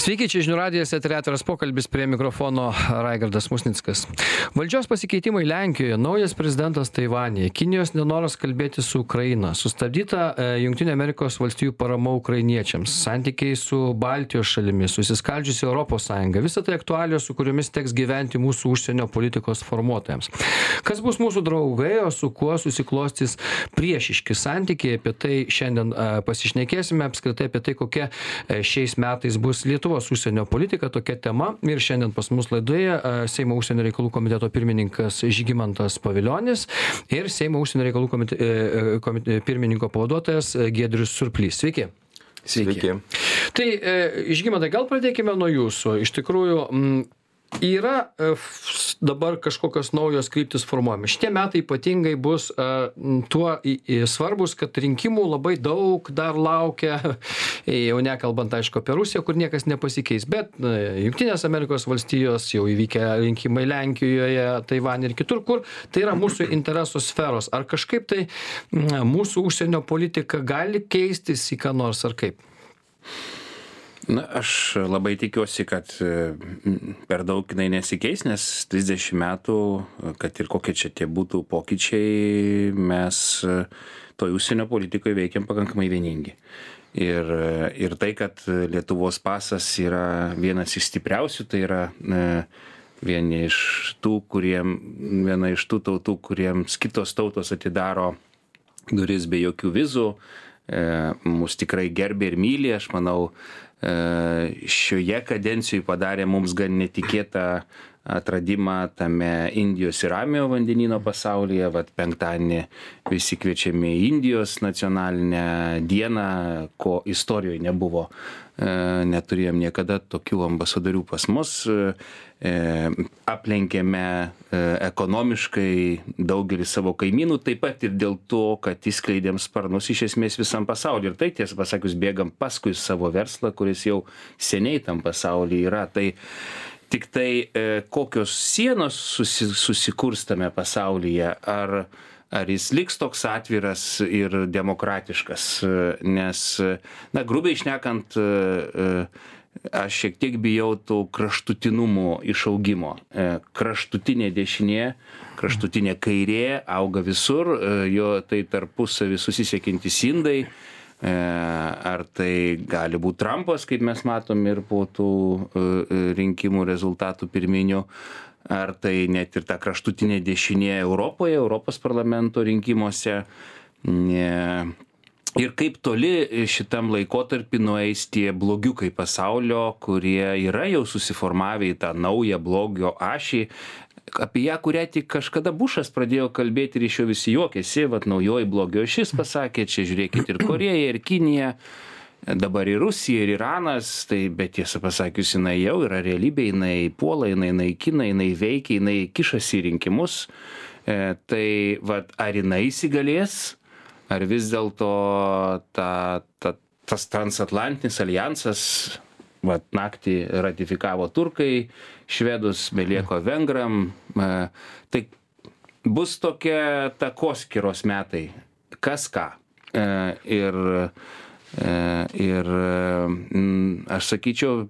Sveiki, čia žinių radijas, eterė atviras pokalbis prie mikrofono Raigardas Musnickas. Valdžios pasikeitimai Lenkijoje, naujas prezidentas Taivanėje, Kinijos nenoras kalbėti su Ukraina, sustabdyta e, Junktinė Amerikos valstijų parama ukrainiečiams, santykiai su Baltijos šalimis, susiskaldžiusi Europos Sąjunga, visą tai aktualijos, su kuriomis teks gyventi mūsų užsienio politikos formuotojams. Kas bus mūsų draugai, o su kuo susiklostys priešiški santykiai, apie tai šiandien e, pasišnekėsime, apskritai apie tai, kokia e, šiais metais bus Lietuvos. Lietuvos užsienio politika tokia tema ir šiandien pas mus laidoje Seimo užsienio reikalų komiteto pirmininkas Žygimantas Paviljonis ir Seimo užsienio reikalų komite, e, komite, pirmininko pavaduotojas Giedrius Surplys. Sveiki. Sveiki. Sveiki. Tai Žygimantai, gal pradėkime nuo jūsų. Iš tikrųjų, m, yra e, dabar kažkokios naujos kryptys formuojamos. Šitie metai ypatingai bus uh, tuo svarbus, kad rinkimų labai daug dar laukia, jau nekalbant aišku apie Rusiją, kur niekas nepasikeis, bet uh, Junktinės Amerikos valstijos jau įvykę rinkimai Lenkijoje, Taivanė ir kitur, kur tai yra mūsų interesų sferos. Ar kažkaip tai mūsų užsienio politika gali keistis į ką nors ar kaip? Na aš labai tikiuosi kad per daug jinai nesikeis nes trisdešim metų kad ir kokie čia tie būtų pokyčiai mes toj užsienio politikoj veikiam pakankamai vieningi. Ir ir tai kad lietuvos pasas yra vienas iš stipriausių tai yra vieni iš tų kuriem viena iš tų tautų kuriems kitos tautos atidaro duris be jokių vizų mus tikrai gerbia ir myli. Aš manau E, šioje kadencijoj padarė mums gan netikėtą atradimą tame Indijos ir Ramiojo vandenino pasaulyje. Vat penktadienį visi kviečiami į Indijos nacionalinę dieną, ko istorijoje nebuvo. E, neturėjom niekada tokių ambasadorių pas mus. E, aplenkėme ekonomiškai daugelį savo kaimynų, taip pat ir dėl to, kad įskleidėm sparnus iš esmės visam pasauliu. Ir tai tiesą pasakius, bėgam paskui savo verslą, kuris jau seniai tam pasaulyje yra. Tai tiktai e, kokios sienos susi susikurs tame pasaulyje ar ar jis liks toks atviras ir demokratiškas nes na grubiai šnekant e, e, aš šiek tiek bijau tų kraštutinumų išaugimo kraštutinė dešinė kraštutinė kairė auga visur jo tai tarpusavy susisiekiantys indai E, ar tai gali būt Trumpas, kaip mes matom ir po tų e, e, rinkimų rezultatų pirminių, ar tai net ir ta kraštutinė dešinė Europoje, Europos parlamento rinkimuose. Ir kaip toli šitam laikotarpį nueis tie blogiukai pasaulio, kurie yra jau susiformavę į tą naują blogio ašį, apie ją kurią tik kažkada bušas pradėjo kalbėti ir iš jo visi juokėsi vat naujoji blogio ašis pasakė čia žiūrėkit ir korėja ir kinija dabar ir rusija ir iranas. Tai bet tiesą pasakius jinai jau yra realybė jinai puola jinai naikina jinai veikia jinai kišasi į rinkimus. E, tai vat ar jinai įsigalės ar vis dėlto ta ta tas transatlantinis aljansas vat naktį ratifikavo turkai švedus belieka vengram tai bus tokia takoskyros metai. Kas ką? E, ir e, ir aš sakyčiau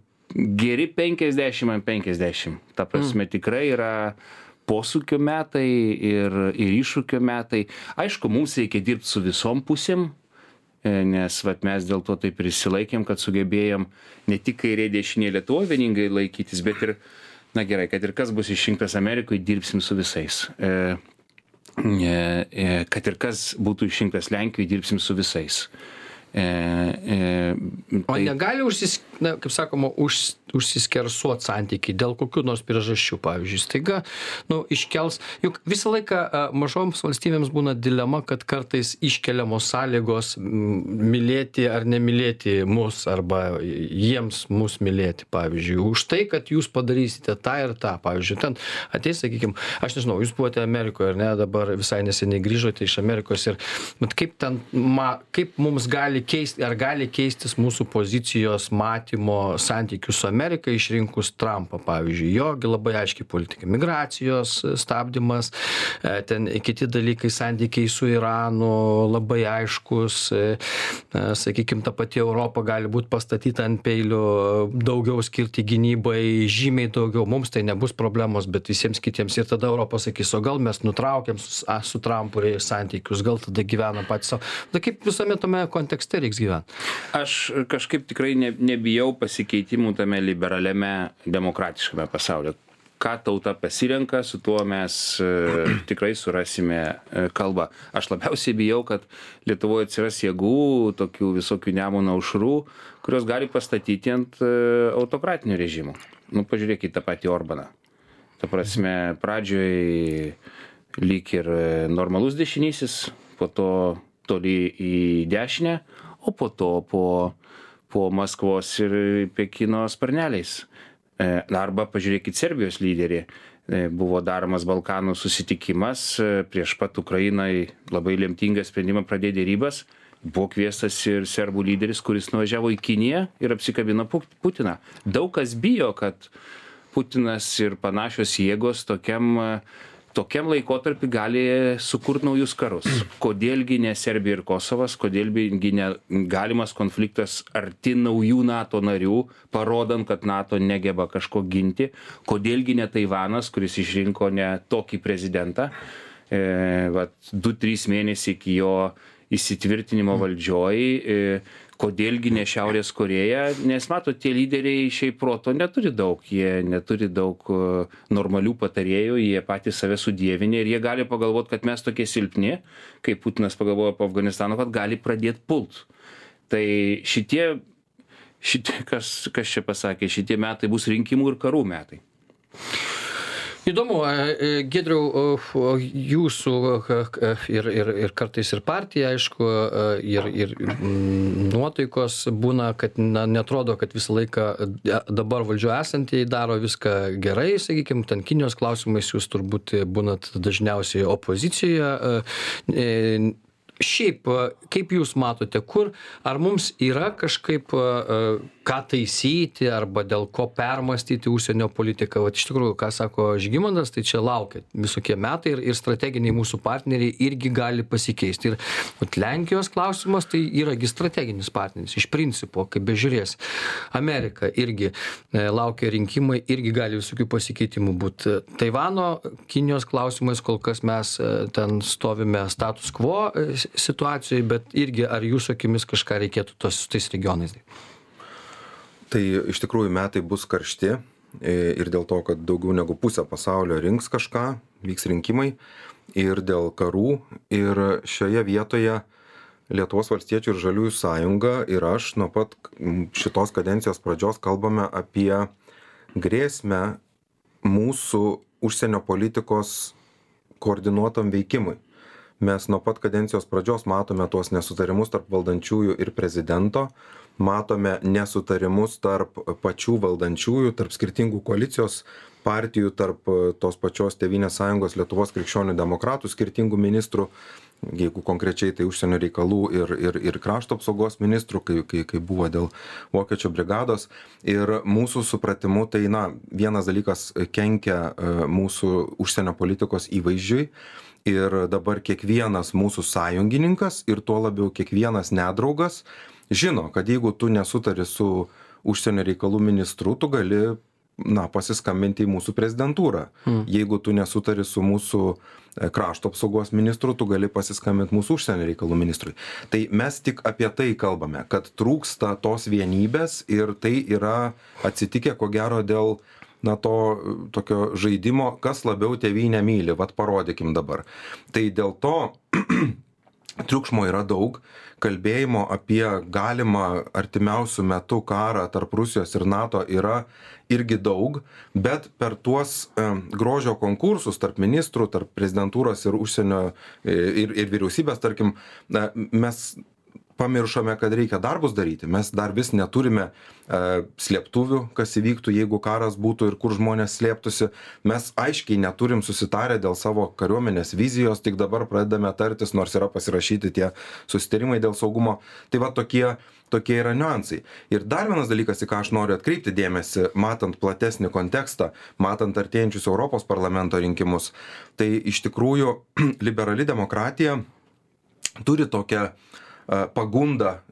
geri penkiasdešim ant penkiasdešim ta prasme mm. tikrai yra posūkio metai ir ir iššūkio metai aišku mums reikia dirbt su visom pusėm E, nes vat mes dėl to taip ir išsilaikėm, kad sugebėjom ne tik kairė dešinė Lietuvoje vieningai laikytis, bet ir, na gerai, kad ir kas bus išrinktas Amerikoje, dirbsim su visais. E, e, kad ir kas būtų išrinktas Lenkijoje, dirbsim su visais. E, e, tai... O negali užsis, na, kaip sakoma, už, užsiskersuot santykiai dėl kokių nors priežasčių, pavyzdžiui, staiga, nu, iškels, juk visą laiką mažoms valstybėms būna dilema, kad kartais iškeliamos sąlygos mylėti ar nemylėti mus, arba jiems mus mylėti, pavyzdžiui, už tai, kad jūs padarysite tą ir tą, pavyzdžiui, ten ateis, sakykime, aš nežinau, jūs buvote Amerikoje, ar ne, dabar visai neseniai grįžote iš Amerikos ir, bet kaip ten, ma, kaip mums gali keisti, ar gali keistis mūsų pozicijos, matymai, matymo santykių su amerika išrinkus trampą pavyzdžiui. Jo labai aiški politika. Migracijos stabdymas e, ten kiti dalykai santykiai su iranu labai aiškūs e, e, sakykim ta pati europa gali būt pastatyta ant peilių daugiau skirti gynybai žymiai daugiau. Mums tai nebus problemos bet visiems kitiems. Ir tada europa sakys o gal mes nutraukiam su su trampu santykius gal tada gyvenam patys sau. Tai kaip visame tame kontekste reiks gyvent? Aš kažkaip tikrai ne nebijau pasikeitimų tame liberaliame demokratiškame pasaulyje ką tauta pasirenka su tuo mes e, tikrai surasime e, kalbą. Aš labiausiai bijau kad lietuvoj atsiras jėgų tokių visokių nemuno aušrų kurios gali pastatyti ant e, autokratinių režimų nu pažiūrėkit tą patį orbaną. Ta prasme pradžioj lyg ir normalus dešinysis po to toli į dešinę o po to po po maskvos ir pekino sparneliais. E, arba pažiūrėkit serbijos lyderį. E, buvo daromas balkanų susitikimas e, prieš pat ukrainai labai lemtingą sprendimą pradėt derybas. Buvo kviestas ir serbų lyderis kuris nuvažiavo į kiniją ir apsikabino putiną. Daug kas bijo kad putinas ir panašios jėgos tokiam tokiam laikotarpy gali sukurt naujus karus. Kodėl gi ne serbija ir kosovas kodėl gi ne galimas konfliktas arti naujų nato narių parodant kad nato negeba kažko ginti. Kodėl gi ne taivanas kuris išrinko ne tokį prezidentą. E, vat du trys mėnesiai iki jo įsitvirtinimo valdžioj e, kodėl gi ne šiaurės korėja nes matot tie lyderiai šiaip proto neturi daug jie neturi daug e, normalių patarėjų jie patys save sudievinę ir jie gali pagalvot kad mes tokie silpni kaip putinas pagalvojo po afganistano kad gali pradėt pult. Tai šitie šitie kas kas čia pasakė šitie metai bus rinkimų ir karų metai įdomu e, giedriau jūsų ir ir ir kartais ir partija aišku ir ir mm, nuotaikos būna kad na neatrodo kad visą laiką dabar valdžioj esantieji daro viską gerai sakykim ten kinijos klausimais jūs turbūt būnat dažniausiai opozicijoje e, šiaip kaip jūs matote kur ar mums yra kažkaip ką taisyti arba dėl ko permąstyti užsienio politiką? Vat iš tikrųjų ką sako žygimantas tai čia laukia visokie metai ir ir strateginiai mūsų partneriai irgi gali pasikeisti. Ir vat lenkijos klausimas tai yra gi strateginis partneris iš principo kaip bežiūrėsi amerika irgi e, laukia rinkimai irgi gali visokių pasikeitimų būt. Taivano kinijos klausimais kol kas mes e, ten stovime status quo e, situacijoj bet irgi ar jūsų akimis kažką reikėtų tos su tais regionais tai iš tikrųjų metai bus karšti e, ir dėl to, kad daugiau negu pusė pasaulio rinks kažką, vyks rinkimai ir dėl karų. Ir šioje vietoje Lietuvos valstiečių ir žaliųjų sąjunga ir aš nuo pat šitos kadencijos pradžios kalbame apie grėsmę mūsų užsienio politikos koordinuotam veikimui. Mes nuo pat kadencijos pradžios matome tuos nesutarimus tarp valdančiųjų ir prezidento, matome nesutarimus tarp pačių valdančiųjų tarp skirtingų koalicijos partijų tarp tos pačios tėvynės sąjungos lietuvos krikščionių demokratų skirtingų ministrų jeigu konkrečiai tai užsienio reikalų ir ir ir krašto apsaugos ministrų kai kai kai buvo dėl vokiečių brigados. Ir mūsų supratimu tai na vienas dalykas kenkia e, mūsų užsienio politikos įvaizdžiui ir dabar kiekvienas mūsų sąjungininkas ir tuo labiau kiekvienas nedraugas žino kad jeigu tu nesutari su užsienio reikalų ministru tu gali na pasiskambinti į mūsų prezidentūrą mm. jeigu tu nesutari su mūsų e, krašto apsaugos ministru tu gali pasiskambint mūsų užsienio reikalų ministrui tai mes tik apie tai kalbame kad trūksta tos vienybės ir tai yra atsitikę ko gero dėl na to tokio žaidimo kas labiau tėvynę myli. Vat parodykim dabar. Tai dėl to triukšmo yra daug. Kalbėjimo apie galimą artimiausiu metu karą tarp rusijos ir nato yra irgi daug bet per tuos grožio konkursus tarp ministrų tarp prezidentūros ir užsienio e, ir ir vyriausybės tarkim mes pamiršome kad reikia darbus daryti. Mes dar vis neturime e, slėptuvių kas įvyktų jeigu karas būtų ir kur žmonės slėptųsi. Mes aiškiai neturim susitarę dėl savo kariuomenės vizijos tik dabar pradedame tartis nors yra pasirašyti tie susitarimai dėl saugumo. Tai va tokie tokie yra niuansai. Ir dar vienas dalykas į ką aš noriu atkreipti dėmesį matant platesnį kontekstą matant artėjančius europos parlamento rinkimus tai iš tikrųjų liberali demokratija turi tokią pagundą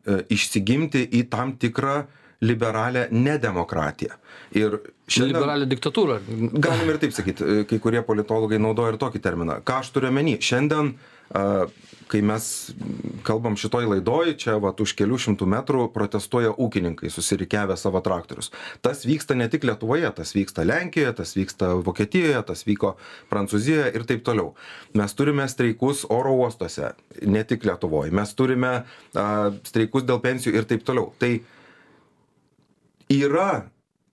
e, išsigimti į tam tikrą liberalią nedemokratiją. Ir šiandien... Liberalią diktatūrą. Galim ir taip sakyti, e, kai kurie politologai naudoja ir tokį terminą. Ką aš turiu menį? Šiandien kai mes kalbam šitoj laidoj čia vat už kelių šimtų metrų protestuoja ūkininkai susirikiavę savo traktorius. Tas vyksta ne tik lietuvoje tas vyksta lenkijoje tas vyksta vokietijoje tas vyko prancūzijoje ir taip toliau. Mes turime streikus oro uostuose ne tik lietuvoj. Mes turime a streikus dėl pensijų ir taip toliau. Tai yra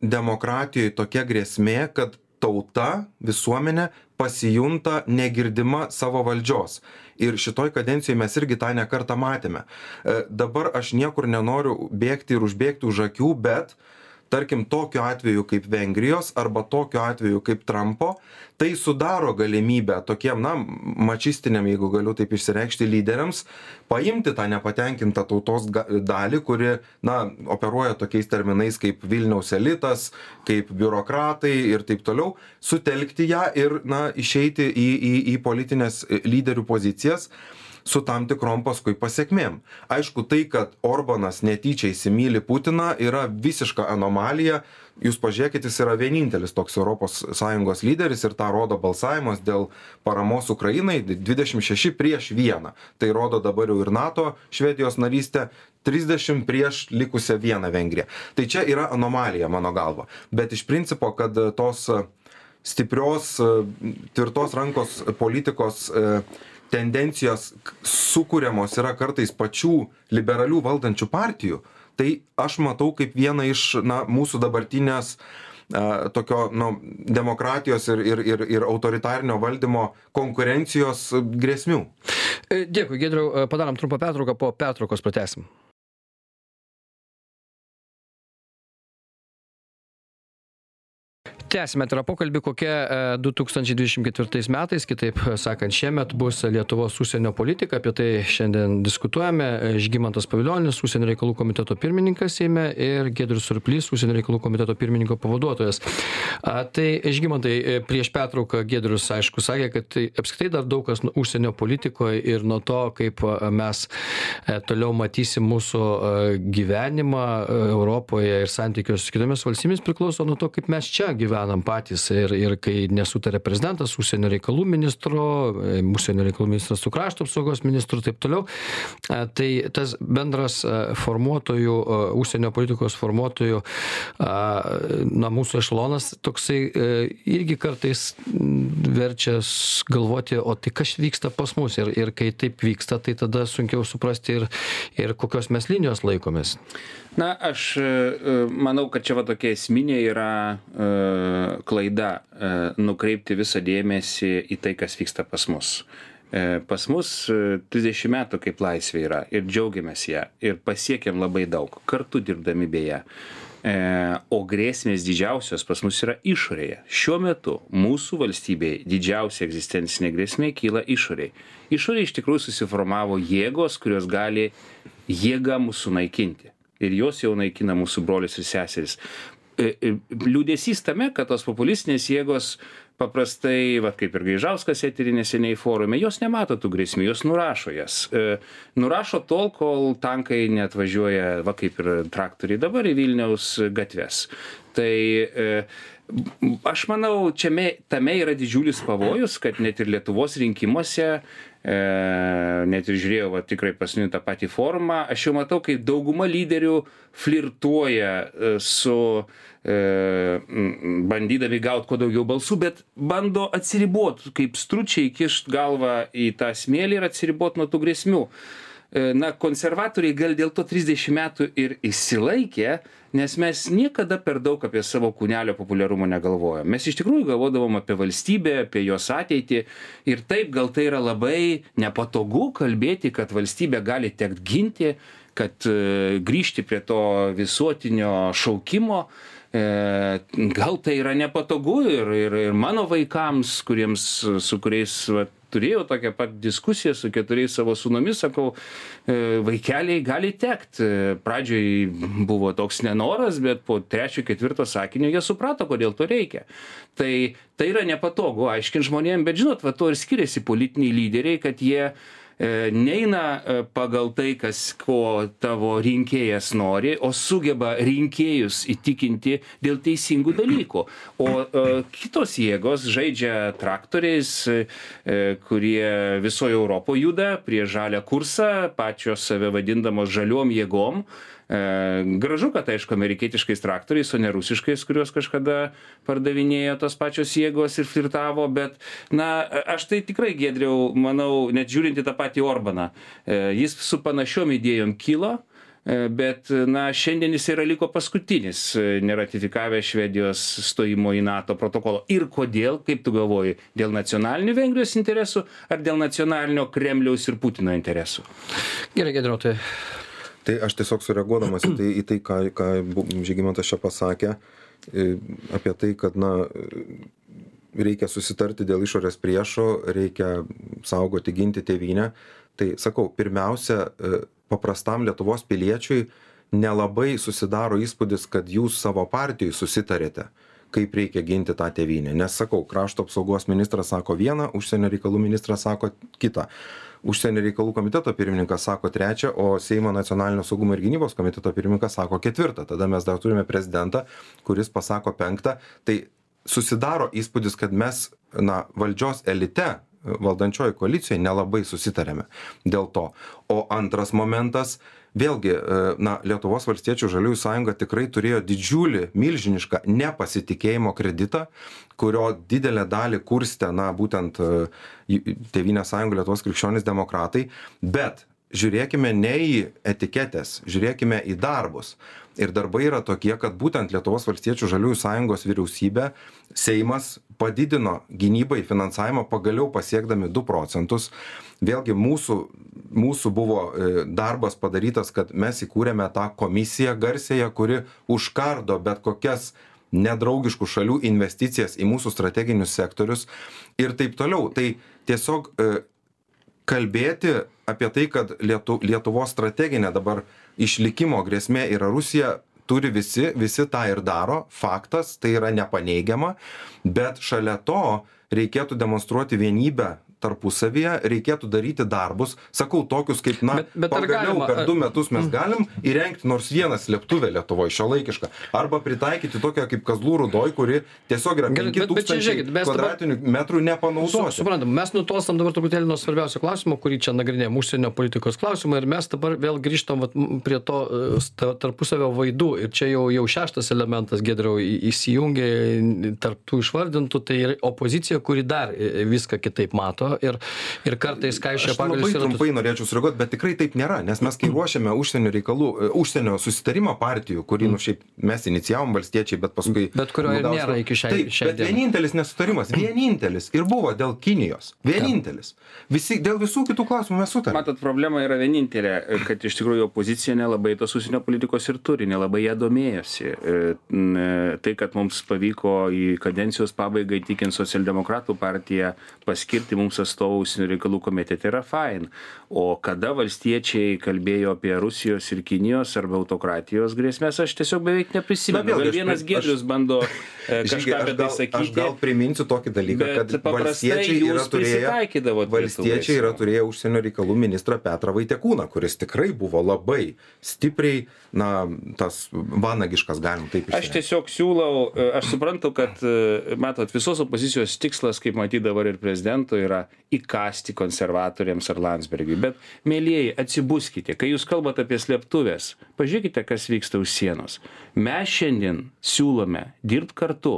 demokratijoj tokia grėsmė kad tauta visuomenė pasijunta negirdima savo valdžios. Ir šitoj kadencijoj mes irgi tą ne kartą matėme. E, dabar aš niekur nenoriu bėgti ir užbėgti už akių bet tarkim tokiu atveju kaip vengrijos arba tokiu atveju kaip trampo tai sudaro galimybę tokiem na mačistiniam jeigu galiu taip išsireikšti lyderiams paimti tą nepatenkintą tautos dalį kuri na operuoja tokiais terminais kaip vilniaus elitas kaip biurokratai ir taip toliau sutelkti ją ir na išeiti į į į politines lyderių pozicijas su tam tikrom paskui pasekmėm. Aišku tai kad orbanas netyčia įsimyli putiną yra visiška anomalija. Jūs pažiūrėkit jis yra vienintelis toks europos sąjungos lyderis ir tą rodo balsavimas dėl paramos ukrainai dvidešim šeši prieš vieną. Tai rodo dabar jau ir nato švedijos narystę trisdešim prieš likusią vieną vengriją. Tai čia yra anomalija mano galva. Bet iš principo kad tos stiprios tvirtos rankos politikos tendencijos sukuriamos yra kartais pačių liberalių valdančių partijų. Tai aš matau kaip vieną iš na mūsų dabartinės a, tokio nu demokratijos ir ir ir ir autoritarinio valdymo konkurencijos grėsmių. E, dėkui giedriau. E, padarom trumpą pertrauką po pertraukos pratęsim tęsiame atvirą pokalbį kokia e, du tūkstančiai dvidešim ketvirtais metais kitaip sakant šiemet bus lietuvos užsienio politika. Apie tai šiandien diskutuojame. Žygimantas pavilionis užsienio reikalų komiteto pirmininkas seime ir giedrius surplys užsienio reikalų komiteto pirmininko pavaduotojas. A tai žygimantai e, prieš pertrauką giedrius aišku sakė kad tai apskritai dar daug kas užsienio politikoj ir nuo to kaip mes e, toliau matysim mūsų gyvenimą europoje ir santykius su kitomis valstybėmis priklauso nuo to kaip mes čia gyvenam gyvenam patys ir ir kai nesutaria prezidentas su užsienio reikalų ministru e, užsienio reikalų ministras su krašto apsaugos ministru taip toliau e, tai tas bendras e, formuotojų užsienio politikos formuotojų na mūsų ešelonas toksai irgi kartais verčia galvoti o tai kas vyksta pas mus ir ir kai taip vyksta tai tada sunkiau suprasti ir ir kokios mes linijos laikomės na aš manau kad čia va tokia esminė yra klaida e, nukreipti visą dėmesį į tai, kas vyksta pas mus. E, pas mus 30 e, metų kaip laisvė yra ir džiaugiamės ją ir pasiekėm labai daug, kartu dirbdami beje. O grėsmės didžiausios pas mus yra išorėje. Šiuo metu mūsų valstybėje didžiausia egzistencinė grėsmė kyla išorėje. Išorėje iš tikrųjų susiformavo jėgos, kurios gali jėgą mūsų naikinti. Ir jos jau naikina mūsų brolius ir seseris. E, e, liūdėsys tame, kad tos populistinės jėgos paprastai, va, kaip ir Gaižauskas eterį neseniai forume, jos nemato tų grėsmių, jos nurašo jas. E, nurašo tol, kol tankai netvažiuoja, va kaip ir traktoriai dabar į Vilniaus gatves. Tai e, aš manau, čia me, tame yra didžiulis pavojus, kad net ir Lietuvos rinkimuose e, net ir žiūrėjau va, tikrai pasiniu tą patį formą, aš jau matau, kaip dauguma lyderių flirtuoja e, su bandydami gauti kuo daugiau balsų, bet bando atsiriboti, kaip stručiai kišt galvą į tą smėlį ir atsiriboti nuo tų grėsmių. E, na, konservatoriai gal dėl to 30 metų ir įsilaikė, nes mes niekada per daug apie savo kūnelio populiarumą negalvojom. Mes iš tikrųjų galvodavom apie valstybę, apie jos ateitį ir taip gal tai yra labai nepatogu kalbėti, kad valstybę gali tekt ginti, kad e, grįžti prie to visuotinio šaukimo e, gal tai yra nepatogu ir, ir, ir mano vaikams, kuriems, su kuriais va, turėjau tokią pat diskusiją su keturiais savo sūnumis, sakau, e, vaikeliai gali tekti. Pradžioj buvo toks nenoras, bet po trečio, ketvirto sakinio jie suprato, kodėl to reikia. Tai, tai yra nepatogu aiškinti žmonėms, bet žinot, va to ir skiriasi politiniai lyderiai, kad jie E, neina e, pagal tai, kas ko tavo rinkėjas nori, o sugeba rinkėjus įtikinti dėl teisingų dalykų. O e, kitos jėgos žaidžia traktoriais, kurie visoje Europoje juda prie žalę kursą, pačios save vadindamos žaliom jėgom E, gražu, kad aišku, amerikietiškais traktoriais, o ne rusiškais, kuriuos kažkada pardavinėjo tos pačios jėgos ir flirtavo, bet, na, aš tai tikrai gėdriau, manau, net žiūrint į tą patį Orbaną, e, jis su panašiom idėjom kilo, e, bet, na, šiandien jis yra liko paskutinis, neratifikavęs Švedijos stojimo į NATO protokolo. Ir kodėl, kaip tu galvoji, dėl nacionalinių Vengrijos interesų ar dėl nacionalinio Kremliaus ir Putino interesų? Gerai, Gedriau, tai aš tiesiog sureaguodamas į tai į tai ką ką žygimantas čia pasakė apie tai kad na reikia susitarti dėl išorės priešo reikia saugoti ginti tėvynę. Tai sakau pirmiausia e, paprastam lietuvos piliečiui nelabai susidaro įspūdis kad jūs savo partijoj susitarėte kaip reikia ginti tą tėvynę. Nes sakau krašto apsaugos ministras sako viena užsienio reikalų ministras sako kita užsienio reikalų komiteto pirmininkas sako trečią o seimo nacionalinio saugumo ir gynybos komiteto pirmininkas sako ketvirtą. Tada mes dar turime prezidentą kuris pasako penktą. Tai susidaro įspūdis kad mes na valdžios elite valdančiojoj koalicijoj nelabai susitariame dėl to. O antras momentas vėlgi e, na lietuvos valstiečių žaliųjų sąjunga tikrai turėjo didžiulį milžinišką nepasitikėjimo kreditą kurio didelę dalį kurstė na būtent e, tėvynės sąjunga lietuvos krikščionys demokratai. Bet žiūrėkime ne į etiketes žiūrėkime į darbus ir darbai yra tokie kad būtent lietuvos valstiečių žaliųjų sąjungos vyriausybė seimas padidino gynybai finansavimą pagaliau pasiekdami du procentus. Vėlgi mūsų mūsų buvo e, darbas padarytas kad mes įkūrėme tą komisiją garsiąją kuri užkardo bet kokias nedraugiškų šalių investicijas į mūsų strateginius sektorius ir taip toliau. Tai tiesiog e, kalbėti apie tai kad lietu lietuvos strateginė dabar išlikimo grėsmė yra rusija turi visi visi tą ir daro. Faktas tai yra nepaneigiama. Bet šalia to reikėtų demonstruoti vienybę tarpusavyje reikėtų daryti darbus sakau tokius kaip na Bet- bet pagaliau galima, per du metus mes galim įrengti nors vieną slėptuvę lietuvoj šiuolaikišką arba pritaikyti tokią kaip kazlų rūdoj kuri tiesiog yra penki tūkstančiai kvadratinių metrų nepanaudoti suprantam, mes nutolstam dabar truputėlį nuo svarbiausio klausimo, kurį čia nagrinėjom, užsienio politikos klausimą ir mes dabar vėl grįžtam vat, prie to e, tarpusavio vaidų. Ir čia jau, jau šeštas elementas, Gedriau, į- įsijungia tarp tų išvardintų, tai ir opozicija, kuri dar e, viską kitaip mato ir, ir kartais kaišia Aš labai pagalius ir trumpai norėčiau sureaguoti, bet tikrai taip nėra, nes mes kai ruošiame užsienio reikalų, e, užsienio susitarimą partijų, kurį, nu šiaip mes inicijavom valstiečiai, bet paskui... Bet kurio ir nėra iki šiai- Taip, šiai bet dienai. vienintelis nesutarimas, vienintelis ir buvo dėl Kinijos. Vienintelis. Visi, dėl visų kitų klausimų mes sutarėme. Matot, problema yra vienintelė, kad iš tikrųjų opozicija nelabai tos užsienio politikos ir turi, nelabai ją domėjosi. E, e, Tai, kad mums pavyko į kadencijos pabaigą įtikinti socialdemokratų partiją paskirti mums atstovų užsienio reikalų komitete yra fain. O kada valstiečiai kalbėjo apie Rusijos ir Kinijos arba autokratijos grėsmės, aš tiesiog beveik neprisimenu. Gal vienas Giedrius bando kažką aš apie tai gal, aš sakyti. gal priminsiu tokį dalyką, kad valstiečiai yra turėję, valstiečiai yra turėję užsienio reikalų ministrą Petrą Vaitekūną, kuris tikrai buvo labai stipriai, na, tas vanagiškas, galim taip Aš išreikšti. tiesiog siūlau, e, aš suprantu, kad, e, matot, visos opozicijos tikslas, kaip matyti dabar ir prezidento, yra įkasti konservatoriams ar Landsbergiui. Bet, mėlyjeji, atsibuskite, kai jūs kalbate apie slėptuvės, pažiūrėkite, kas vyksta už sienos. Mes šiandien siūlome dirbti kartu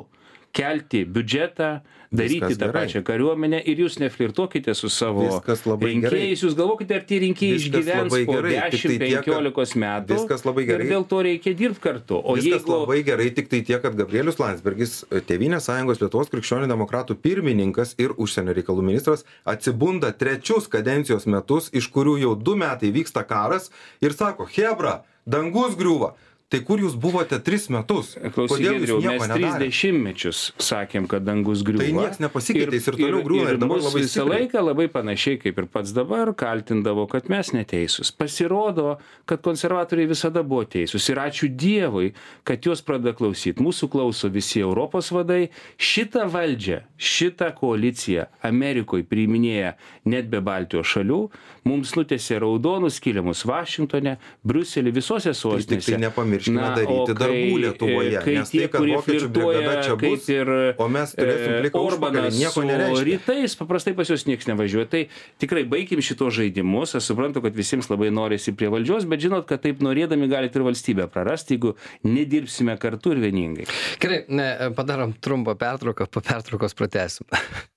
kelti biudžetą daryti Viskas tą gerai. pačią kariuomenę ir jūs neflirtuokite su savo Viskas labai gerai. rinkėjais jūs galvokite ar tie rinkėjai Viskas išgyvens po gerai, tiktai tiek, kad- 10-15 metų Viskas labai gerai. ir dėl to reikia dirbti kartu o Viskas jeigu labai gerai, tik tai tiek, kad Gabrielius Landsbergis, Tevinės sąjungos Lietuvos krikščionių demokratų pirmininkas ir užsienio reikalų ministras atsibunda trečius kadencijos metus, iš kurių jau du metai vyksta karas ir sako, Hebra, dangus griūva. Tai kur jūs buvote tris metus? Klausyk, Giedriau, jūs nieko mes tris dešimtmečius sakėm, kad dangus griūva. Tai nieks nepasikeitė, jis ir toliau griūva ir dabar mus labai visą stipriai. laiką labai panašiai kaip ir pats dabar kaltindavo, kad mes neteisūs. Pasirodo, kad konservatoriai visada buvo teisūs. Ir ačiū Dievui, kad juos pradeda klausyti. Mūsų klauso visi Europos vadai. Šitą valdžią, šitą koaliciją Amerikoje priiminėja net be Baltijos šalių. Mums nutėsi raudonus kilimus Vašingtone, Briuselį, visose Tai tik sostinėse. tai nepamirškime Na, daryti kai- darbų Lietuvoje. kai Nes tie, tai, kad vokiečių brigada čia bus, ir o mes turėsim e, užpakalį, Orbanas nieko nereiškia. rytais, paprastai pas juos niekas nevažiuoja. Tai tikrai baigim šitos žaidimus. Aš suprantu, kad visiems labai norisi prie valdžios, bet žinot, kad taip norėdami galite ir valstybę prarasti, jeigu nedirbsime kartu ir vieningai. Gerai, ne, padarom trumpą pertrauką, po pertraukos pratesim.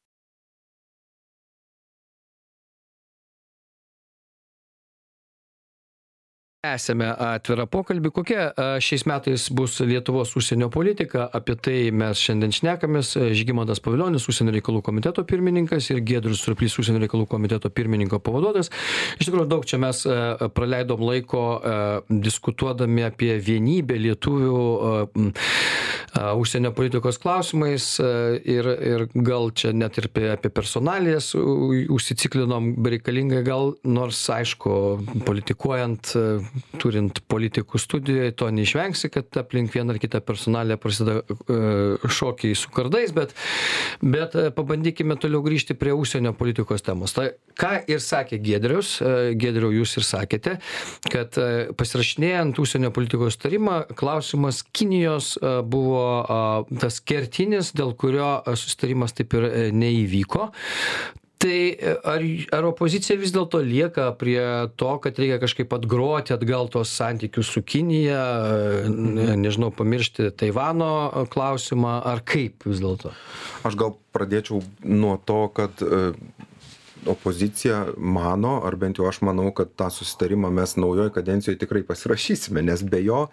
Esame atvirą pokalbį, kokia šiais metais bus Lietuvos užsienio politika. Apie tai mes šiandien šnekamės. Žygimantas Paviljonis, užsienio reikalų komiteto pirmininkas ir Giedrius Surplys, užsienio reikalų komiteto pirmininko pavaduotojas. Iš tikrųjų, daug čia mes praleidom laiko diskutuodami apie vienybę lietuvių užsienio politikos klausimais ir, ir gal čia net ir apie, apie personalijas užsiciklinom bereikalingai, gal nors aišku, politikuojant, turint politikų studijoje, to neišvengsi, kad aplink vieną ar kitą personalę prasideda a, šokiai su kardais, bet, bet a, pabandykime toliau grįžti prie užsienio politikos temos. Tai ką ir sakė Gedrius, a, Gedriau jūs ir sakėte, kad pasirašinėjant užsienio politikos tarimą, klausimas Kinijos buvo tas kertinis, dėl kurio susitarimas taip ir e, neįvyko. Tai e, ar, ar opozicija vis dėlto lieka prie to, kad reikia kažkaip atgroti atgal tos santykius su Kinija, e, ne- nežinau, pamiršti Taivano e, klausimą, ar kaip vis dėlto? Aš gal pradėčiau nuo to, kad opozicija mano, ar bent jau aš manau, kad tą susitarimą mes naujoje kadencijoje tikrai pasirašysime, nes be jo,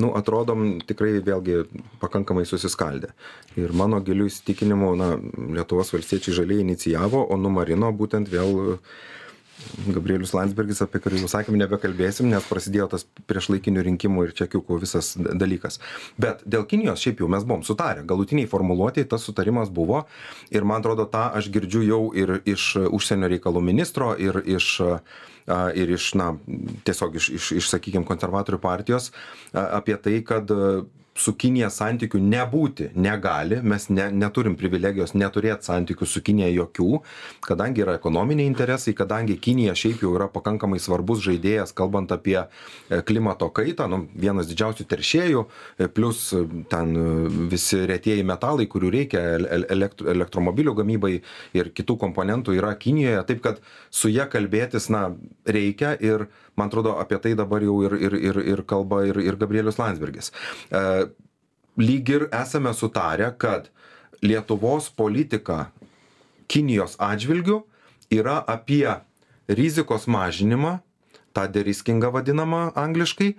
nu, atrodom tikrai vėlgi pakankamai susiskaldę. Ir mano gilių įsitikinimu, na, Lietuvos valstiečiai žaliai inicijavo, o numarino būtent vėl Gabrielius Landsbergis, apie kurį jau sakėm, nebekalbėsim, nes prasidėjo tas priešlaikinių rinkimų ir čekiukų visas dalykas. Bet dėl Kinijos šiaip jau mes buvom sutarę, galutiniai formuluotėjai tas sutarimas buvo ir man atrodo tą aš girdžiu jau ir iš užsienio reikalų ministro, ir iš ir iš, na, tiesiog iš, iš, iš sakykime, konservatorių partijos apie tai, kad su Kinija santykių nebūti negali, mes ne, neturim privilegijos neturėti santykių su Kinija jokių, kadangi yra ekonominiai interesai, kadangi Kinija šiaip jau yra pakankamai svarbus žaidėjas, kalbant apie e, klimato kaitą, nu, vienas didžiausių teršėjų, e, plus e, ten visi retieji metalai, kurių reikia el- el- elektro, elektromobilių gamybai ir kitų komponentų yra Kinijoje, taip kad su ją kalbėtis, na, reikia ir man atrodo apie tai dabar jau ir, ir, ir, ir kalba ir, ir Gabrielius Landsbergis. Lyg ir esame sutarę, kad Lietuvos politika Kinijos atžvilgių yra apie rizikos mažinimą, tą deriskingą vadinamą angliškai,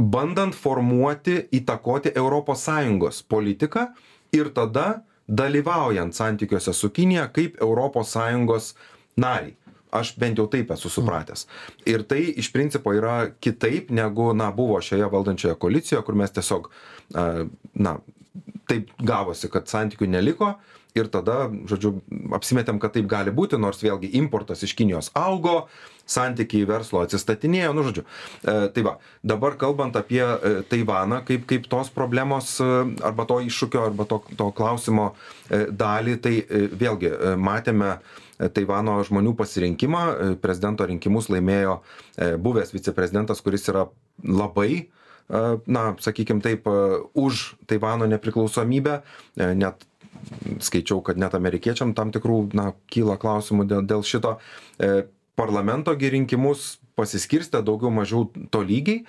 bandant formuoti, įtakoti ES politiką ir tada dalyvaujant santykiuose su Kinija kaip ES nariai. Aš bent jau taip esu supratęs. Ir tai iš principo yra kitaip negu, na, buvo šioje valdančioje koalicijoje, kur mes tiesiog, a, na, taip gavosi, kad santykių neliko ir tada, žodžiu, apsimetėm, kad taip gali būti, nors vėlgi importas iš Kinijos augo, santykiai verslo atsistatinėjo, nu, žodžiu. E, tai va, dabar kalbant apie e, Taivaną kaip, kaip tos problemos e, arba to iššūkio arba to, to klausimo dalį, tai vėlgi matėme Taivano žmonių pasirinkimą, prezidento rinkimus laimėjo buvęs viceprezidentas, kuris yra labai na, sakykime taip, už Taivano nepriklausomybę, net skaičiau, kad net amerikiečiam tam tikrų, na, kyla klausimų dėl, dėl šito. Parlamento gi rinkimus pasiskirstę daugiau mažiau to lygiai.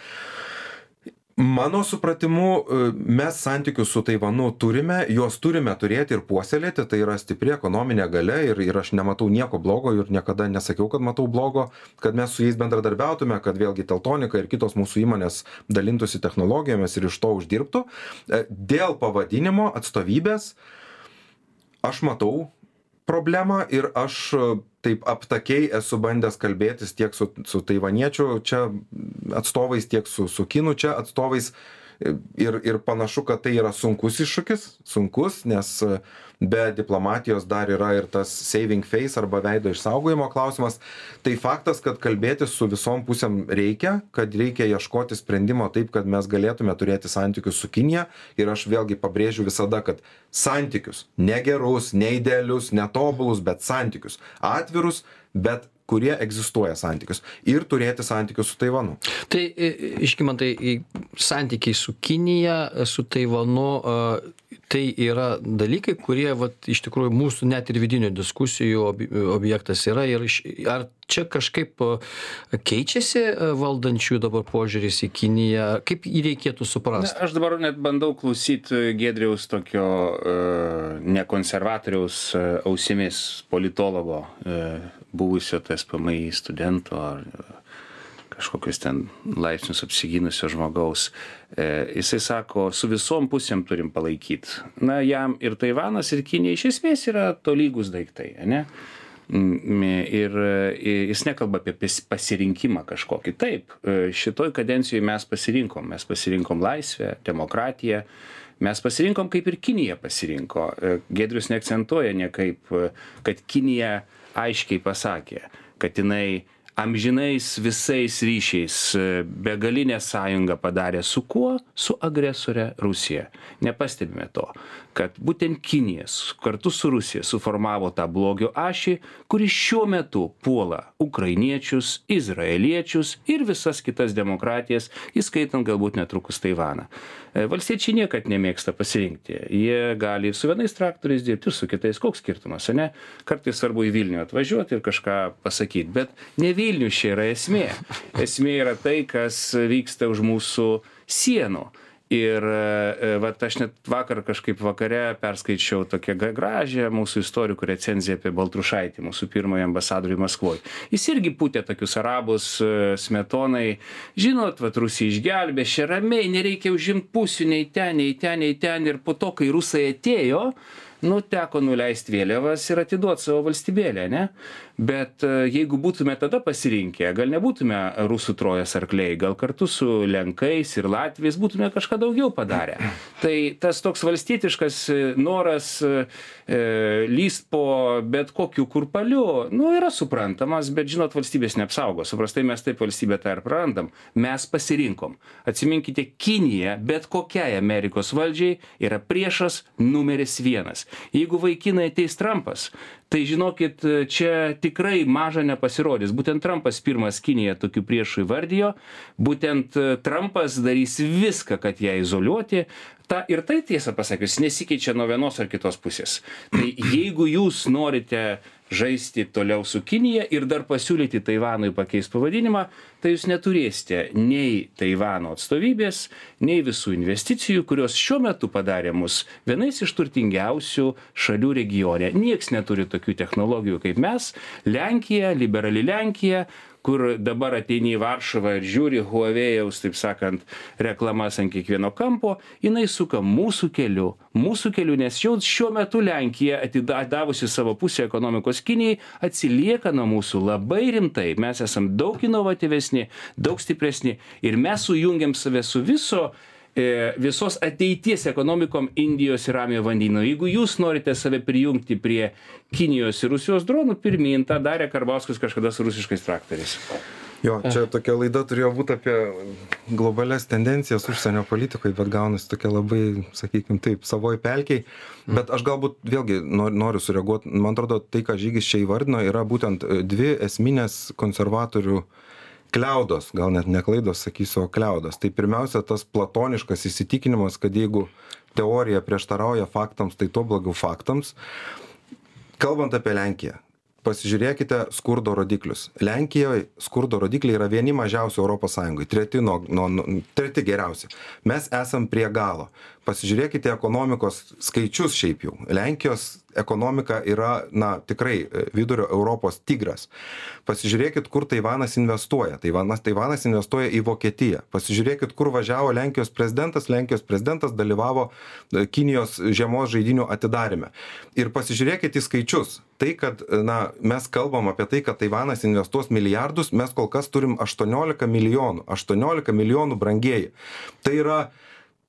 mano supratimu e, mes santykius su taivanu turime juos turime turėti ir puoselėti tai yra stipri ekonominė galia ir ir aš nematau nieko blogo ir niekada nesakiau kad matau blogo kad mes su jais bendradarbiautume kad vėlgi teltonika ir kitos mūsų įmonės dalintųsi technologijomis ir iš to uždirbtų E, dėl pavadinimo atstovybės aš matau problemą ir aš e, taip aptakiai esu bandęs kalbėtis tiek su su taivaniečių čia atstovais tiek su su kinų čia atstovais. e, ir ir panašu kad tai yra sunkus iššūkis sunkus nes be diplomatijos dar yra ir tas saving face arba veido išsaugojimo klausimas. Tai faktas kad kalbėtis su visom pusėm reikia kad reikia ieškoti sprendimo taip kad mes galėtume turėti santykius su kinija. Ir aš vėlgi pabrėžiu visada kad santykius ne gerus ne idealius ne tobulus bet santykius. Atvirus bet kurie egzistuoja santykius ir turėti santykius su taivanu. Tai žygimantai santykiai su kinija su taivanu tai yra dalykai kurie vat iš tikrųjų mūsų net ir vidinių diskusijų ob objektas yra ir iš ar čia kažkaip keičiasi valdančiųjų dabar požiūris į kiniją? Kaip jį reikėtų suprast aš dabar net bandau klausyt giedriaus tokio ne konservatoriaus ausimis politologo buvusio tspmi studento ar kažkokius ten laipsnius apsigynusio žmogaus. E, jisai sako, su visom pusėm turim palaikyti. Na, jam ir Taivanas, ir Kinija iš esmės yra tolygus daiktai, ne? Mm, ir jis nekalba apie pasirinkimą kažkokį. Taip, e, šitoj kadencijoje mes pasirinkom. Mes pasirinkom laisvę, demokratiją. Mes pasirinkom kaip ir Kinija pasirinko. E, Gedrius neakcentuoja niekaip, kad Kinija aiškiai pasakė, kad jinai amžinais visais ryšiais begalinę sąjungą padarė su kuo? Su agresore rusija. Nepastebime to kad būtent kinija kartu su rusija suformavo tą blogio ašį kuri šiuo metu puola ukrainiečius izraeliečius ir visas kitas demokratijas įskaitant galbūt netrukus taivaną. E, valstiečiai niekad nemėgsta pasirinkti. Jie gali ir su vienais traktoriais dirbt ir su kitais koks skirtumas ane? Kartais svarbu į vilnių atvažiuot ir kažką pasakyt bet ne vilnius čia yra esmė. Esmė yra tai kas vyksta už mūsų sienų ir e, vat aš net vakar kažkaip vakare perskaičiau tokią gražią mūsų istorikų recenziją apie baltrušaitį mūsų pirmąjį ambasadorių maskvoj. Jis irgi pūtė tokius arabus e, smetonai. Žinot vat rusija išgelbės čia ramiai nereikia užimt pusių nei ten nei ten nei ten. Ir po to kai rusai atėjo nu teko nuleist vėliavas ir atiduot savo valstybėlę ane bet e, jeigu būtume tada pasirinkę gal nebūtume rusų trojos arkliai gal kartu su lenkais ir latviais būtume kažką daugiau padarę. Tai tas toks valstietiškas e, noras e, lįst po bet kokiu kurpaliu nu yra suprantamas bet žinot valstybės neapsaugos paprastai mes taip valstybę tą ir prarandam. Mes pasirinkom. Atsiminkite kinija bet kokiai amerikos valdžiai yra priešas numeris vienas. Jeigu vaikinai ateis trampas tai žinokit čia tikrai maža nepasirodys. Būtent trampas pirmas kiniją tokiu priešu įvardijo. Būtent trampas darys viską kad ją izoliuoti. Tą ir tai tiesą pasakius nesikeičia nuo vienos ar kitos pusės. Tai jeigu jūs norite žaisti toliau su kinija ir dar pasiūlyti taivanui pakeist pavadinimą tai jūs neturėsite nei taivano atstovybės nei visų investicijų kurios šiuo metu padarė mus vienais iš turtingiausių šalių regione. Nieks neturi tokių technologijų kaip mes. Lenkija liberali lenkija kur dabar ateini į varšuvą ir žiūri huavėjaus taip sakant reklamas ant kiekvieno kampo jinai suka mūsų keliu mūsų keliu nes jau šiuo metu lenkija atida davusi savo pusę ekonomikos kinijai atsilieka nuo mūsų labai rimtai. Mes esam daug inovatyvesni daug stipresni ir mes sujungiam save su viso visos ateities ekonomikom Indijos ir Ramiojo vandenyno. Jeigu jūs norite save prijungti prie Kinijos ir Rusijos dronų, pirmin, tą darė Karbauskas kažkada su rusiškais traktoriais. Jo, čia tokia laida turėjo būti apie globales tendencijas užsienio politikoje, bet gaunasi tokia labai, sakykime, taip, savoj pelkiai. Bet aš galbūt vėlgi noriu sureaguoti, man atrodo, tai, ką Žygis čia įvardino, yra būtent dvi esminės konservatorių uh, kliaudos gal net ne klaidos sakysiu o kliaudos tai pirmiausia tas platoniškas įsitikinimas kad jeigu teorija prieštarauja faktams tai tuo blogiau faktams. Kalbant apie lenkiją pasižiūrėkite skurdo rodiklius. Lenkijoj skurdo rodikliai yra vieni mažiausių europos sąjungoj treti nuo nuo treti geriausi. Mes esam prie galo pasižiūrėkite ekonomikos skaičius šiaip jau. Lenkijos ekonomika yra na tikrai vidurio europos tigras. Pasižiūrėkit kur taivanas investuoja. Taivanas taivanas investuoja į vokietiją. Pasižiūrėkit kur važiavo lenkijos prezidentas. Lenkijos prezidentas dalyvavo kinijos žiemos žaidynių atidaryme ir pasižiūrėkit į skaičius. Tai kad na mes kalbam apie tai kad taivanas investuos milijardus mes kol kas turim aštuoniolika milijonų. Aštuoniolika milijonų brangieji. Tai yra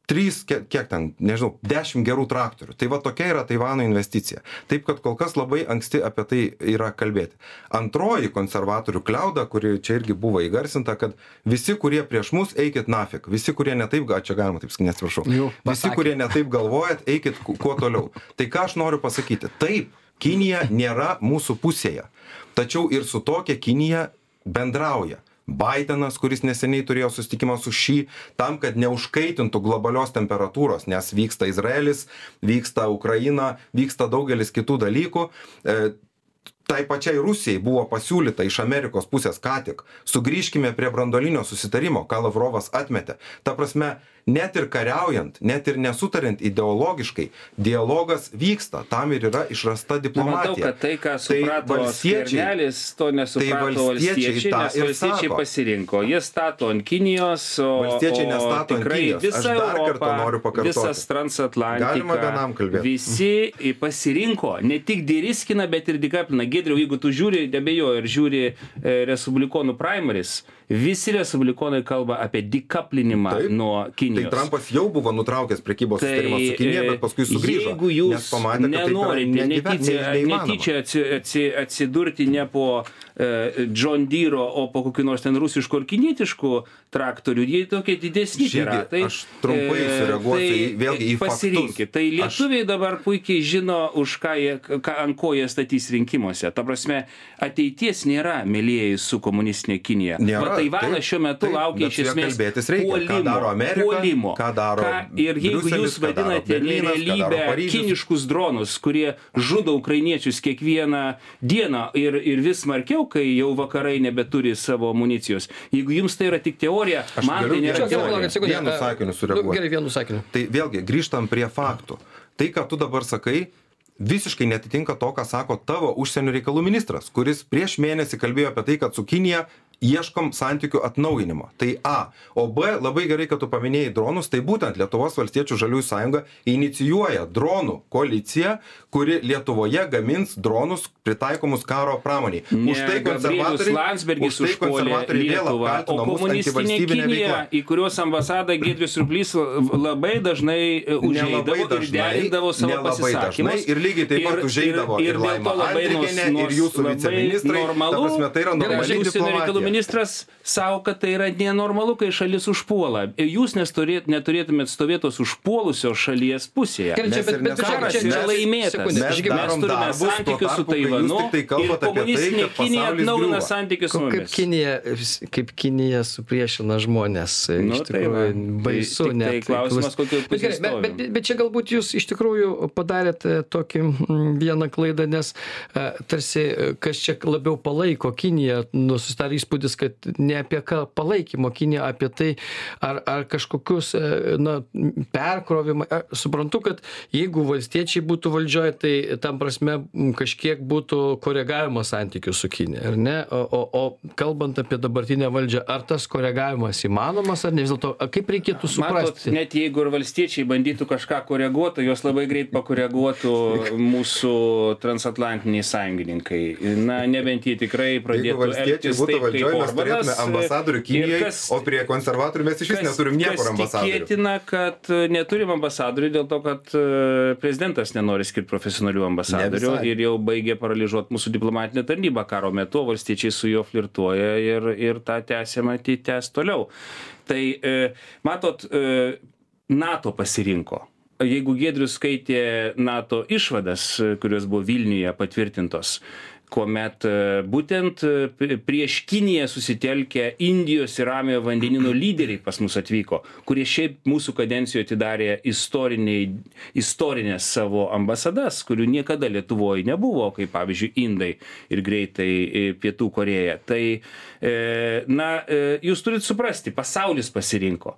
trys kiek kiek ten nežinau dešim gerų traktorių. Tai va tokia yra taivano investicija. Taip kad kol kas labai anksti apie tai yra kalbėti. Antroji konservatorių kliauda kuri čia irgi buvo įgarsinta kad visi kurie prieš mus eikit nafik. Visi kurie ne taip gal čia galima taip sakyt neatsiprašau. Visi kurie ne taip galvojat eikit ku- kuo toliau. Tai ką aš noriu pasakyti? Taip kinija nėra mūsų pusėje. Tačiau ir su tokia kinija bendrauja baidenas kuris neseniai turėjo susitikimą su ši tam kad neužkaitintų globalios temperatūros nes vyksta izraelis vyksta ukraina vyksta daugelis kitų dalykų. E, tai pačiai rusijai buvo pasiūlyta iš amerikos pusės ką tik sugrįžkime prie branduolinio susitarimo ką lavrovas atmetė. Ta prasme net ir kariaujant net ir nesutariant ideologiškai dialogas vyksta tam ir yra išrasta diplomatija kad tai, ką suprato valstiečiai- Skvernelis, to nesuprato valstiečiai valstiečiai, nes valstiečiai pasirinko. Jie stato ant Kinijos, o, Valstiečiai nestato ant tikrai Kinijos. Aš Visa dar kartą noriu pakartoti. Visas transatlantika. Galima vienam kalbėt. Visi pasirinko ne tik Diriskiną, bet ir Dikapliną. Gedriau, jeigu tu žiūri, nebejoju, ir žiūri e, Respublikonų primaris, visi Respublikonai kalba apie dekaplinimą Taip. nuo Tai Kinijos. Trampas jau buvo nutraukęs prekybos susitarimą su Kinija, bet paskui sugrįžo. e, Jeigu jūs nes pamatė, kad nenorite tai netyčia, netyčia atsi, atsi, atsidurti ne po e, John Deere, o po kokiu nors ten rusišku ar kinietišku traktoriu, jie tokie didesni Žygi, ratai. aš trumpai E, sureaguosiu į- vėlgi į pasirinkit. faktus. Tai Aš- lietuviai dabar puikiai žino, už ką jie, ką, ant ko jie statys rinkimuose. Ta prasme, ateities nėra, mėlyjeji, su komunistinė Kinija. Nėra, Va, Taivanas taip, šiuo metu taip, laukia iš esmės reikia. Ką puolimo, daro Amerika, puolimo. ką daro ir jeigu Briuselis, jūs ką vadinate ką Paryžius. kiniškus dronus, kurie žudo ukrainiečius kiekvieną dieną ir, ir vis smarkiau, kai jau vakarai nebeturi savo amunicijos. Jeigu jums tai yra tik teorija, Aš man tai nėra teorija. Vienu sakiniu nu, sureaguoti. Gerai, vienu sakiniu. Tai vėlgi grįžtam prie faktų. Tai, ką tu dabar sakai, visiškai netitinka to, ką sako tavo užsienio reikalų ministras, kuris prieš mėnesį kalbėjo apie tai, kad su Kinija ieškom santykių atnaujinimo. Tai A. O B. Labai gerai, kad tu paminėjai dronus. Tai būtent Lietuvos valstiečių žaliųjų sąjunga inicijuoja dronų koaliciją, kuri Lietuvoje gamins dronus pritaikomus karo pramoniai. Ne, Už tai konservatoriai, Landsbergis už tai konservatoriai vėl apkaltino mus Kinija, veikla. į kurios ambasadą Giedrius Surplys labai dažnai e, užeidavo ir derindavo savo pasisakymus. ir lygiai taip pat užeidavo ir dėl to Laima Andrikienė, ir jūsų viceministrai. Ta Normalu, prasme, tai yra normali diplomatija. Ministras savo, kad tai yra nenormalu, kai šalis užpuola. Jūs nesturėt, neturėtumėt stovėti tos užpuolusios šalies pusėje. Karas čia, yra laimėtas. Mes turime santykius su Taivanu tiktai ir tai, komunistinė kad Kinija atnaujina santykius su Ko- kaip mumis. Kinija, kaip Kinija supriešina žmonės. Nu, iš tai tikrųjų, va. baisu. Tai- tai net. klausimas, kokioj bet, pusėj stovim. bet, bet čia galbūt jūs iš tikrųjų padarėte tokį mm, vieną klaidą, nes e, tarsi e, kas čia labiau palaiko Kiniją, nu, susidarė įspūdis, kad ne apie ką palaikymo Kinija, apie tai, ar, ar kažkokius e, na, perkrovimą. E, Suprantu, kad jeigu valstiečiai būtų valdžioje, tai tam prasme kažkiek būtų koregavimas santykių su Kinija, ar ne? O, o, o kalbant apie dabartinę valdžią, ar tas koregavimas įmanomas, ar ne vis dėlto, kaip reikėtų Matot, suprasti? net jeigu ir valstiečiai bandytų kažką koreguoti, jos labai greit pakoreguotų mūsų transatlantiniai sąjungininkai. Na, nebent jie tikrai pradėtų elgtis būtų taip, valdžioje, kaip mes turėtume ambasadorių Ir Kinijoje, kas- o prie konservatorių mes iš vis neturim niekur ambasadorių. Tikėtina, kad e, neturim ambasadorių dėl to, kad e, prezidentas nenori skirti profesionalių ambasadorių ir jau baigė paralyžiuoti mūsų diplomatinę tarnybą karo metu, valstiečiai su juo flirtuoja ir, ir tą tęsia matyti tęs toliau. Tai e, matot, e, NATO pasirinko. Jeigu Gedrius skaitė NATO išvadas, e, kurios buvo Vilniuje patvirtintos, kuomet e, būtent e, prieš Kiniją susitelkę Indijos ir Ramiojo vandenino lyderiai pas mus atvyko, kurie šiaip mūsų kadencijoje atidarė istorinės savo ambasadas, kurių niekada Lietuvoje nebuvo, kaip pavyzdžiui Indai ir greitai e, Pietų Koreja. Tai, na, jūs turite suprasti, pasaulis pasirinko.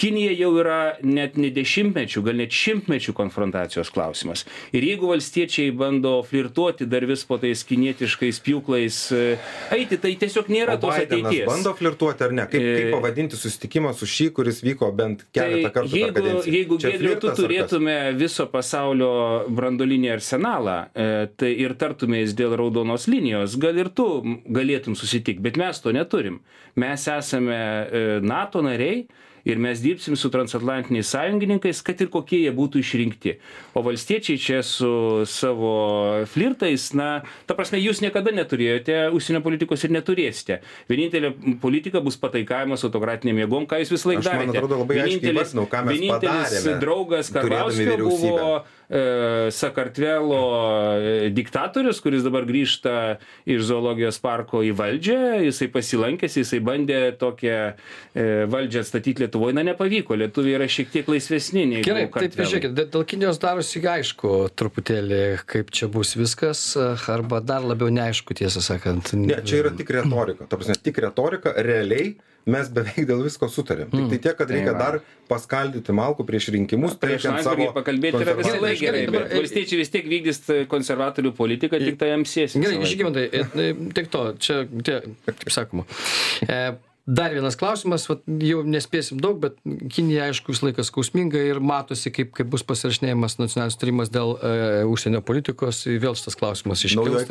Kinija jau yra net ne dešimtmečių, gal net šimtmečių konfrontacijos klausimas. Ir jeigu valstiečiai bando flirtuoti dar vis po tais Kinijos, kinietiškais pjūklais e, eiti, tai tiesiog nėra o tos Bidenas ateities. bando flirtuoti ar ne? Kaip, kaip E, pavadinti susitikimą su šį, kuris vyko bent keletą Tai kartų per jeigu, kadenciją? jeigu Čia Gedriu, tu turėtume viso pasaulio brandolinį arsenalą e, tai ir tartumės dėl raudonos linijos, gal ir tu galėtum susitikti, bet mes to neturim. Mes esame e, NATO nariai ir mes dirbsim su transatlantiniais sąjungininkais, kad ir kokie jie būtų išrinkti. O valstiečiai čia su savo flirtais, na, ta prasme, jūs niekada neturėjote užsienio politikos ir neturėsite. Vienintelė politika bus pataikavimas autokratiniam jėgom, ką jūs visą laiką Aš, man darėte. Vienintelis- vienintelis draugas Karbauskio buvo Sakartvelo e, diktatorius, kuris dabar grįžta iš zoologijos parko į valdžią, jisai pasilankėsi, jisai bandė tokią e, valdžią atstatyti Lietuvoje, na nepavyko, lietuviai yra šiek tiek laisvesni nei Gerai, tai žiūrėkit, dėl- dėl Kinijos darosi aišku truputėlį, kaip čia bus viskas, arba dar labiau neaišku, tiesą sakant. Ne, čia yra tik retorika. Ta prasme, tik retorika, realiai mes beveik dėl visko sutarėm. Tik tai tiek, kad Tai reikia dar paskaldyti malkų prieš rinkimus, Prieš teikiant Landsbergį savo pakalbėti yra laiką gerai, Gerai, dabar- bet valstiečiai vis tiek vykdys konservatorių politiką, tik tai jam sės. Gerai, žygimantai, e, e, tik to, čia, tie, kaip sakoma. E, Dar vienas klausimas, vat, jau nespėsim daug, bet Kinija, aišku, visą laiką skausminga ir matosi, kaip, kaip bus pasirašinėjimas nacionalinis tarimas dėl e, užsienio politikos. Vėl šitas klausimas iškils.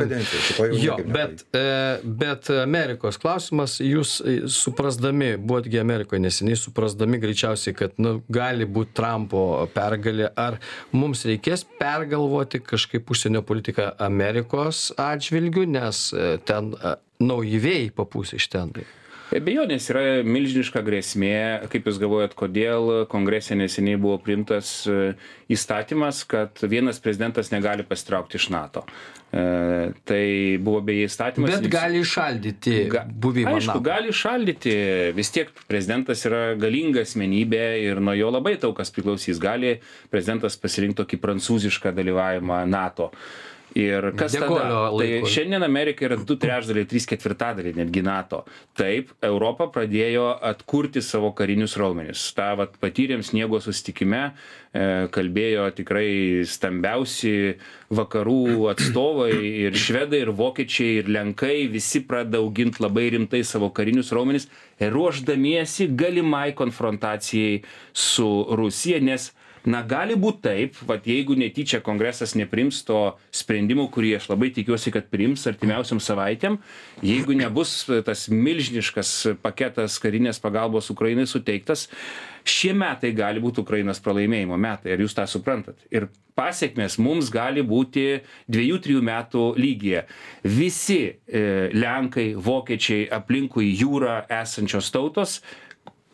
Jo, bet, e, bet Amerikos klausimas, jūs e, suprasdami, buvotgi Amerikoje neseniai, suprasdami greičiausiai, kad nu, gali būti Trumpo pergalė, ar mums reikės pergalvoti kažkaip užsienio politiką Amerikos atžvilgių, nes ten nauji vėjai papūs iš ten. Be abejonės yra milžiniška grėsmė, kaip Jūs galvojat, kodėl kongrese neseniai buvo priimtas e, įstatymas, kad vienas prezidentas negali pasitraukti iš NATO. E, tai buvo beje įstatymas. Bet gali išaldyti Ga- buvimą. Aišku, NATO. gali šaldyti. Vis tiek prezidentas yra galinga asmenybė ir nuo jo labai daug kas priklausys. Gali prezidentas pasirinkti tokį prancūzišką dalyvavimą NATO. Ir kas tada? Tai šiandien Amerika yra 2 trečdaliai, 3 ketvirtadaliai netgi NATO. Taip, Europa pradėjo atkurti savo karinius raumenis. Ta vat, patyrėm sniego sustikime, e, kalbėjo tikrai stambiausi vakarų atstovai ir švedai, ir vokiečiai, ir lenkai, visi pradeda auginti labai rimtai savo karinius raumenis, ruoždamiesi galimai konfrontacijai su Rusija, nes na gali būt taip vat jeigu netyčia kongresas nepriims to sprendimo kurį aš labai tikiuosi kad priims artimiausiom savaitėm jeigu nebus tas milžiniškas paketas karinės pagalbos ukrainai suteiktas šie metai gali būt ukrainos pralaimėjimo metai ar jūs tą suprantat? Ir pasekmės mums gali būti dviejų trijų metų lygyje. Visi e, lenkai vokiečiai aplinkui jūrą esančios tautos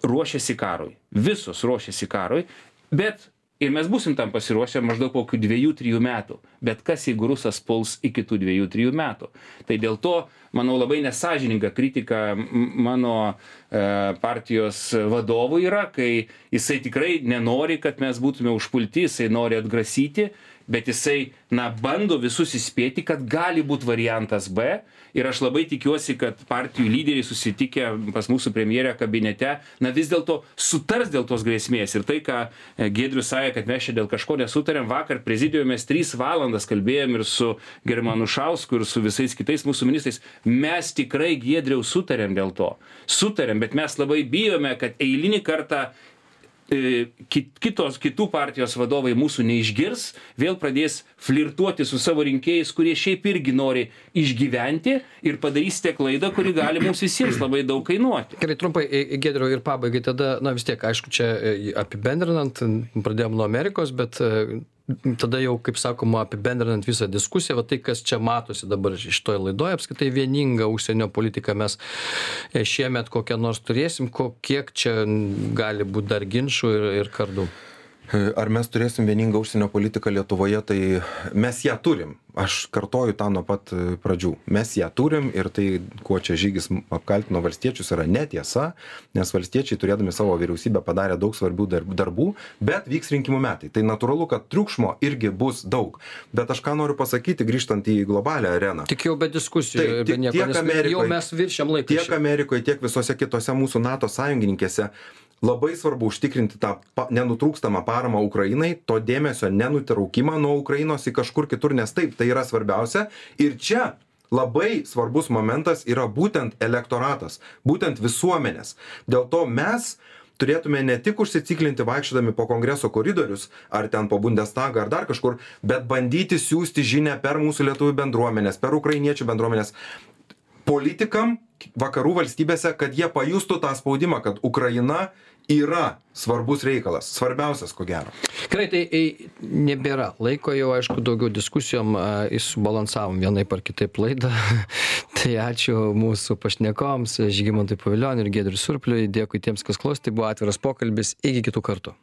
ruošiasi karui. Visos ruošiasi karui bet ir mes būsim tam pasiruošę maždaug po kokių dviejų trijų metų. Bet kas jeigu rusas puls iki tų dviejų trijų metų? Tai dėl to manau labai nesąžininga kritika mano e, partijos vadovui yra kai jisai tikrai nenori kad mes būtume užpulti jisai nori atgrasyti bet jisai na bando visus įspėti kad gali būt variantas b. Ir aš labai tikiuosi kad partijų lyderiai susitikę pas mūsų premjerę kabinete na vis dėlto sutars dėl tos grėsmės. Ir tai ką e, giedrius sakė kad mes čia dėl kažko nesutariam vakar prezidiume mes tris valandas kalbėjom ir su gerbiamu anušausku ir su visais kitais mūsų ministrais. Mes tikrai giedriau sutarėm dėl to. Sutarėm bet mes labai bijome kad eilinį kartą e, kit- kitos kitų partijos vadovai mūsų neišgirs vėl pradės flirtuoti su savo rinkėjais kurie šiaip irgi nori išgyventi ir padarysite klaidą kuri gali mums visiems labai daug kainuoti Gerai, trumpai, Gedriau, ir pabaigai tada, na vis tiek, aišku, čia e, apibendrinant, pradėjom nuo Amerikos, bet e, tada jau, kaip sakoma, apibendrinant visą diskusiją, va tai, kas čia matosi dabar šitoje laidoje, apskritai vieninga užsienio politika mes e, šiemet kokią nors turėsim, ko, kiek čia gali būti dar ginčių ir, ir kardų. Ar mes turėsim vieningą užsienio politiką Lietuvoje, tai mes ją turim. Aš kartoju tą nuo pat pradžių. Mes ją turim ir tai, kuo čia žygis apkaltino valstiečius, yra netiesa, nes valstiečiai turėdami savo vyriausybę padarė daug svarbių darbų, bet vyks rinkimų metai. Tai natūralu, kad triukšmo irgi bus daug. Bet aš ką noriu pasakyti, grįžtant į globalią areną. Tik jau be diskusijų, Taip, be tiek- nieko, tiek nes Amerikoj- jau mes viršiam laiką. tiek Amerikoje, tiek visose kitose mūsų NATO sąjungininkėse labai svarbu užtikrinti tą nenutrūkstamą paramą Ukrainai, to dėmesio nenutraukimą nuo Ukrainos į kažkur kitur, nes taip, tai yra svarbiausia. Ir čia labai svarbus momentas yra būtent elektoratas, būtent visuomenės. Dėl to mes turėtume ne tik užsiciklinti vaikščiodami po kongreso koridorius, ar ten po Bundestagą, ar dar kažkur, bet bandyti siūsti žinę per mūsų lietuvių bendruomenės, per ukrainiečių bendruomenės politikam vakarų valstybėse, kad jie pajustų tą spaudimą, kad Ukraina yra svarbus reikalas, svarbiausias ko gero. Gerai, tai ei, nebėra laiko jau, aišku, daugiau diskusijom, subalansavom vienaip ar kitaip laidą. tai ačiū mūsų pašnekoms, Žygimantui Pavilioniui ir Gedriui Surpliui. Dėkui tiems, kas klausė, tai buvo atviras pokalbis. Iki kitų kartų.